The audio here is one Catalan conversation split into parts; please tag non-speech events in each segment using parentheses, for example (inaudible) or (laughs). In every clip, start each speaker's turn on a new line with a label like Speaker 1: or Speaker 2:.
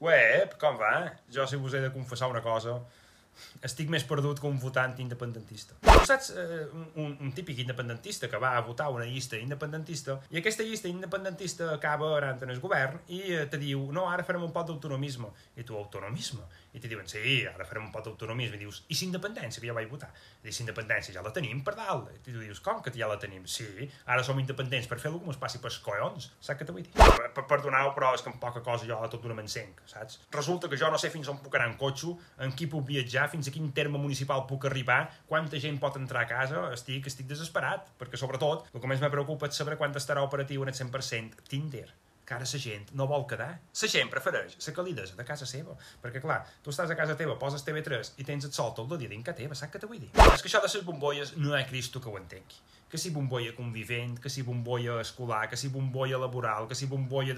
Speaker 1: Web, com va? Jo si vos he de confessar una cosa, estic més perdut que un votant independentista. Tu saps eh, un, un típic independentista que va a votar una llista independentista i aquesta llista independentista acaba arant en el govern i eh, te diu no, ara farem un pot d'autonomisme. I tu, autonomisme? I te diuen, sí, ara farem un pot d'autonomisme. I dius, i si independència, ja vaig votar? I si independència ja la tenim per dalt. I tu dius, com que ja la tenim? Sí, ara som independents per fer-lo com es passi pels collons. Saps què t'ho vull dir? Per, per, perdoneu, però és que amb poca cosa jo tot una m'encenc, saps? Resulta que jo no sé fins on puc anar en cotxe, en qui puc viatjar, fins a quin terme municipal puc arribar, quanta gent pot entrar a casa, estic, estic desesperat, perquè sobretot el que més me preocupa és saber quan estarà operatiu en el 100% Tinder que ara la gent no vol quedar. La gent prefereix la calidesa de casa seva. Perquè, clar, tu estàs a casa teva, poses TV3 i tens el sol tot el dia casa teva, saps què te vull dir? És que això de les bombolles no hi Cristo que ho entengui. Que si bombolla convivent, que si bombolla escolar, que si bombolla laboral, que si bombolla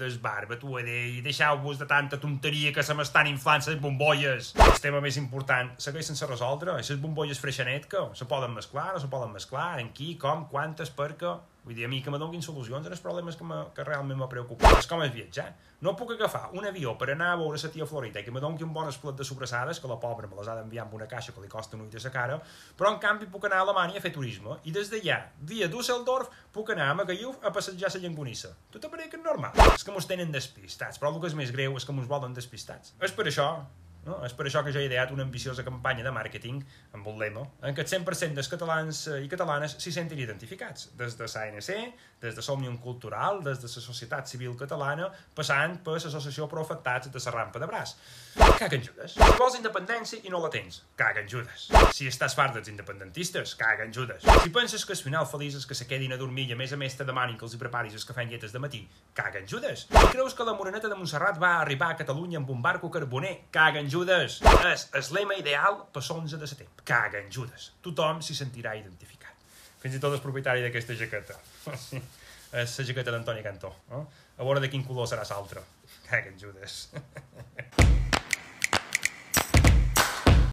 Speaker 1: tu he de... deixeu-vos de tanta tonteria que se m'estan inflant les bombolles. El tema més important segueix sense resoldre. Les bombolles freixanet, que se poden mesclar, no se poden mesclar, en qui, com, quantes, per què... Vull dir, a mi que me donin solucions als problemes que, me, que realment me preocupen. És com és viatjar. No puc agafar un avió per anar a veure la tia Florita i que me doni un bon esplet de sobrassades, que la pobra me les ha d'enviar amb una caixa que li costa un ull de sa cara, però en canvi puc anar a Alemanya a fer turisme i des d'allà, via Düsseldorf, puc anar a Magalluf a passejar la llangonissa. Tot a que és normal. És que mos tenen despistats, però el que és més greu és que mos volen despistats. És per això no? És per això que jo he ideat una ambiciosa campanya de màrqueting amb un lema en què el 100% dels catalans i catalanes s'hi sentin identificats, des de l'ANC, des de Somnium Cultural, des de la Societat Civil Catalana, passant per l'Associació Pro Afectats de la Rampa de Braç. Caguen Judes. Si vols independència i no la tens, caguen Judes. Si estàs fart dels independentistes, caguen Judes. Si penses que el final feliç és que se quedin a dormir i a més a més te demanin que els hi preparis el cafè en de matí, caguen Judes. Si creus que la moreneta de Montserrat va arribar a Catalunya amb un barco carboner, caguen Judes. És el lema ideal per l'11 de setembre. Caguen Judes. Tothom s'hi sentirà identificat. Fins i tot el propietari d'aquesta jaqueta. (laughs) és la jaqueta d'Antoni Cantó. No? A veure de quin color serà l'altra. Caguen Judes. (laughs)